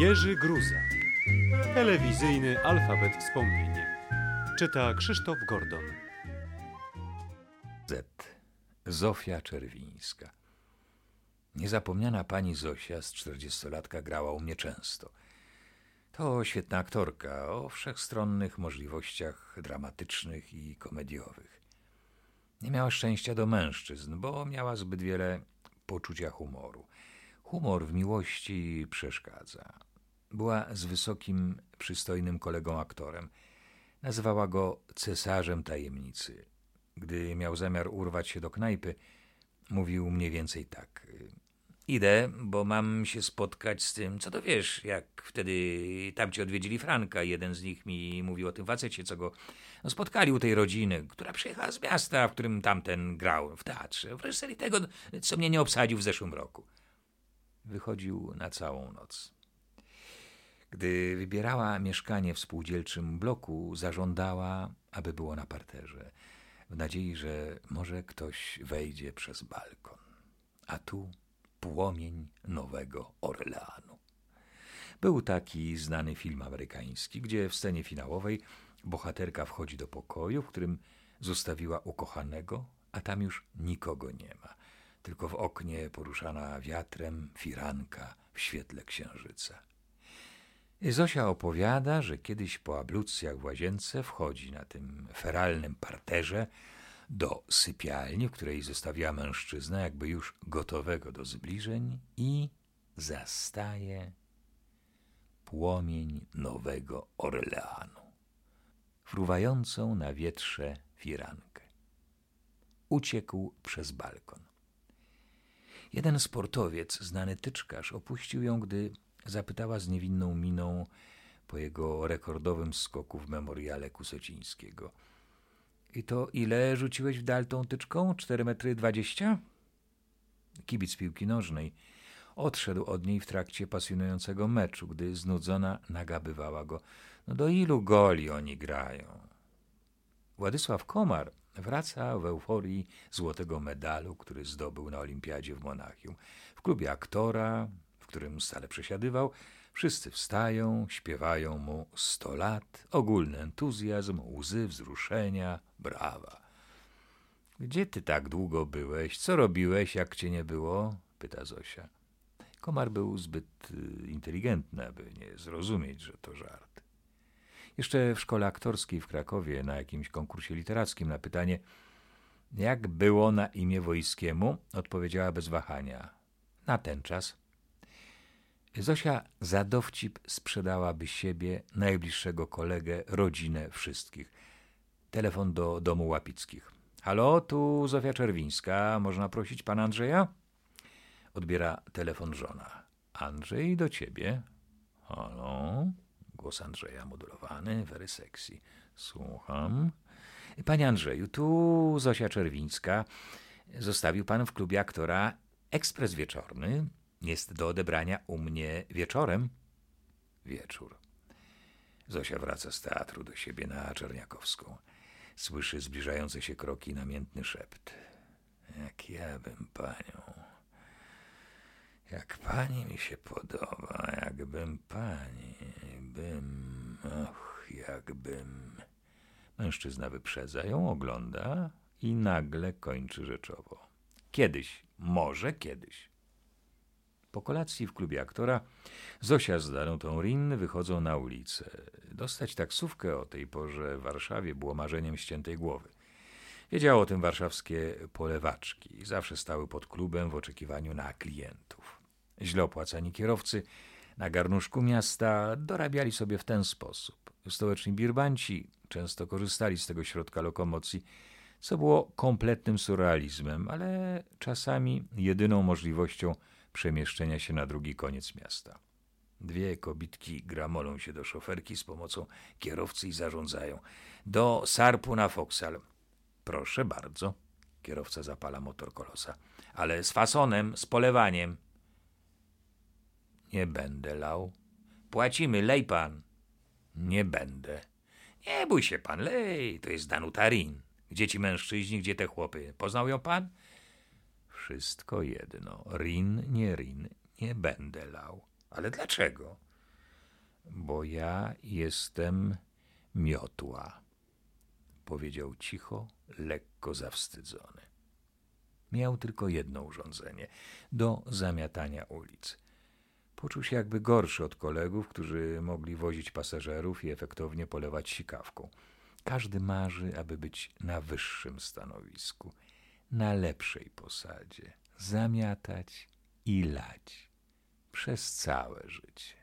Jerzy Gruza. Telewizyjny alfabet wspomnień. Czyta Krzysztof Gordon. Z. Zofia Czerwińska. Niezapomniana pani Zosia z czterdziestolatka grała u mnie często. To świetna aktorka o wszechstronnych możliwościach dramatycznych i komediowych. Nie miała szczęścia do mężczyzn, bo miała zbyt wiele poczucia humoru. Humor w miłości przeszkadza. Była z wysokim, przystojnym kolegą aktorem. Nazywała go cesarzem tajemnicy. Gdy miał zamiar urwać się do knajpy, mówił mniej więcej tak. Idę, bo mam się spotkać z tym, co to wiesz, jak wtedy tamci odwiedzili Franka. Jeden z nich mi mówił o tym facecie, co go no, spotkali u tej rodziny, która przyjechała z miasta, w którym tamten grał w teatrze, w reżyserii tego, co mnie nie obsadził w zeszłym roku. Wychodził na całą noc. Gdy wybierała mieszkanie w spółdzielczym bloku, zażądała, aby było na parterze, w nadziei, że może ktoś wejdzie przez balkon. A tu płomień Nowego Orleanu. Był taki znany film amerykański, gdzie w scenie finałowej bohaterka wchodzi do pokoju, w którym zostawiła ukochanego, a tam już nikogo nie ma. Tylko w oknie poruszana wiatrem firanka w świetle księżyca. Zosia opowiada, że kiedyś po ablucjach w łazience wchodzi na tym feralnym parterze do sypialni, w której zostawiła mężczyznę, jakby już gotowego do zbliżeń, i zastaje płomień Nowego Orleanu, fruwającą na wietrze firankę. Uciekł przez balkon. Jeden sportowiec, znany tyczkarz, opuścił ją, gdy zapytała z niewinną miną po jego rekordowym skoku w memoriale Kusocińskiego. I to ile rzuciłeś w dal tą tyczką? Cztery metry dwadzieścia? Kibic piłki nożnej odszedł od niej w trakcie pasjonującego meczu, gdy znudzona nagabywała go. No do ilu goli oni grają? Władysław Komar wraca w euforii złotego medalu, który zdobył na olimpiadzie w Monachium. W klubie aktora, w którym stale przesiadywał, wszyscy wstają, śpiewają mu sto lat, ogólny entuzjazm, łzy wzruszenia, brawa. Gdzie ty tak długo byłeś? Co robiłeś, jak cię nie było? pyta Zosia. Komar był zbyt y, inteligentny, aby nie zrozumieć, że to żart. Jeszcze w szkole aktorskiej w Krakowie na jakimś konkursie literackim na pytanie jak było na imię wojskiemu, odpowiedziała bez wahania. Na ten czas. Zosia za dowcip sprzedałaby siebie, najbliższego kolegę, rodzinę, wszystkich. Telefon do domu Łapickich. Halo, tu Zofia Czerwińska. Można prosić pana Andrzeja? Odbiera telefon żona. Andrzej, do ciebie. Halo? Głos Andrzeja modulowany, very sexy. Słucham. Panie Andrzeju, tu Zosia Czerwińska. Zostawił pan w klubie aktora ekspres wieczorny. Jest do odebrania u mnie wieczorem. Wieczór. Zosia wraca z teatru do siebie na Czerniakowską. Słyszy zbliżające się kroki, namiętny szept. Jak ja bym panią. Jak pani mi się podoba, jakbym pani, bym, och, jakbym. Mężczyzna wyprzedza ją, ogląda i nagle kończy rzeczowo. Kiedyś, może kiedyś. Po kolacji w klubie aktora Zosia z Danutą Rin wychodzą na ulicę. Dostać taksówkę o tej porze w Warszawie było marzeniem ściętej głowy. Wiedziało o tym warszawskie polewaczki. Zawsze stały pod klubem w oczekiwaniu na klientów. Źle opłacani kierowcy na garnuszku miasta dorabiali sobie w ten sposób. Stołeczni birbanci często korzystali z tego środka lokomocji, co było kompletnym surrealizmem, ale czasami jedyną możliwością przemieszczenia się na drugi koniec miasta. Dwie kobitki gramolą się do szoferki z pomocą kierowcy i zarządzają. Do Sarpu na Foksal. Proszę bardzo. Kierowca zapala motor kolosa. Ale z fasonem, z polewaniem. Nie będę lał. Płacimy, lej pan. Nie będę. Nie bój się pan, lej. To jest Danutarin. Gdzie ci mężczyźni, gdzie te chłopy? Poznał ją pan? Wszystko jedno. Rin, nie rin, nie będę lał. Ale dlaczego? Bo ja jestem miotła, powiedział cicho, lekko zawstydzony. Miał tylko jedno urządzenie do zamiatania ulic. Poczuł się jakby gorszy od kolegów, którzy mogli wozić pasażerów i efektownie polewać sikawką. Każdy marzy, aby być na wyższym stanowisku, na lepszej posadzie, zamiatać i lać przez całe życie.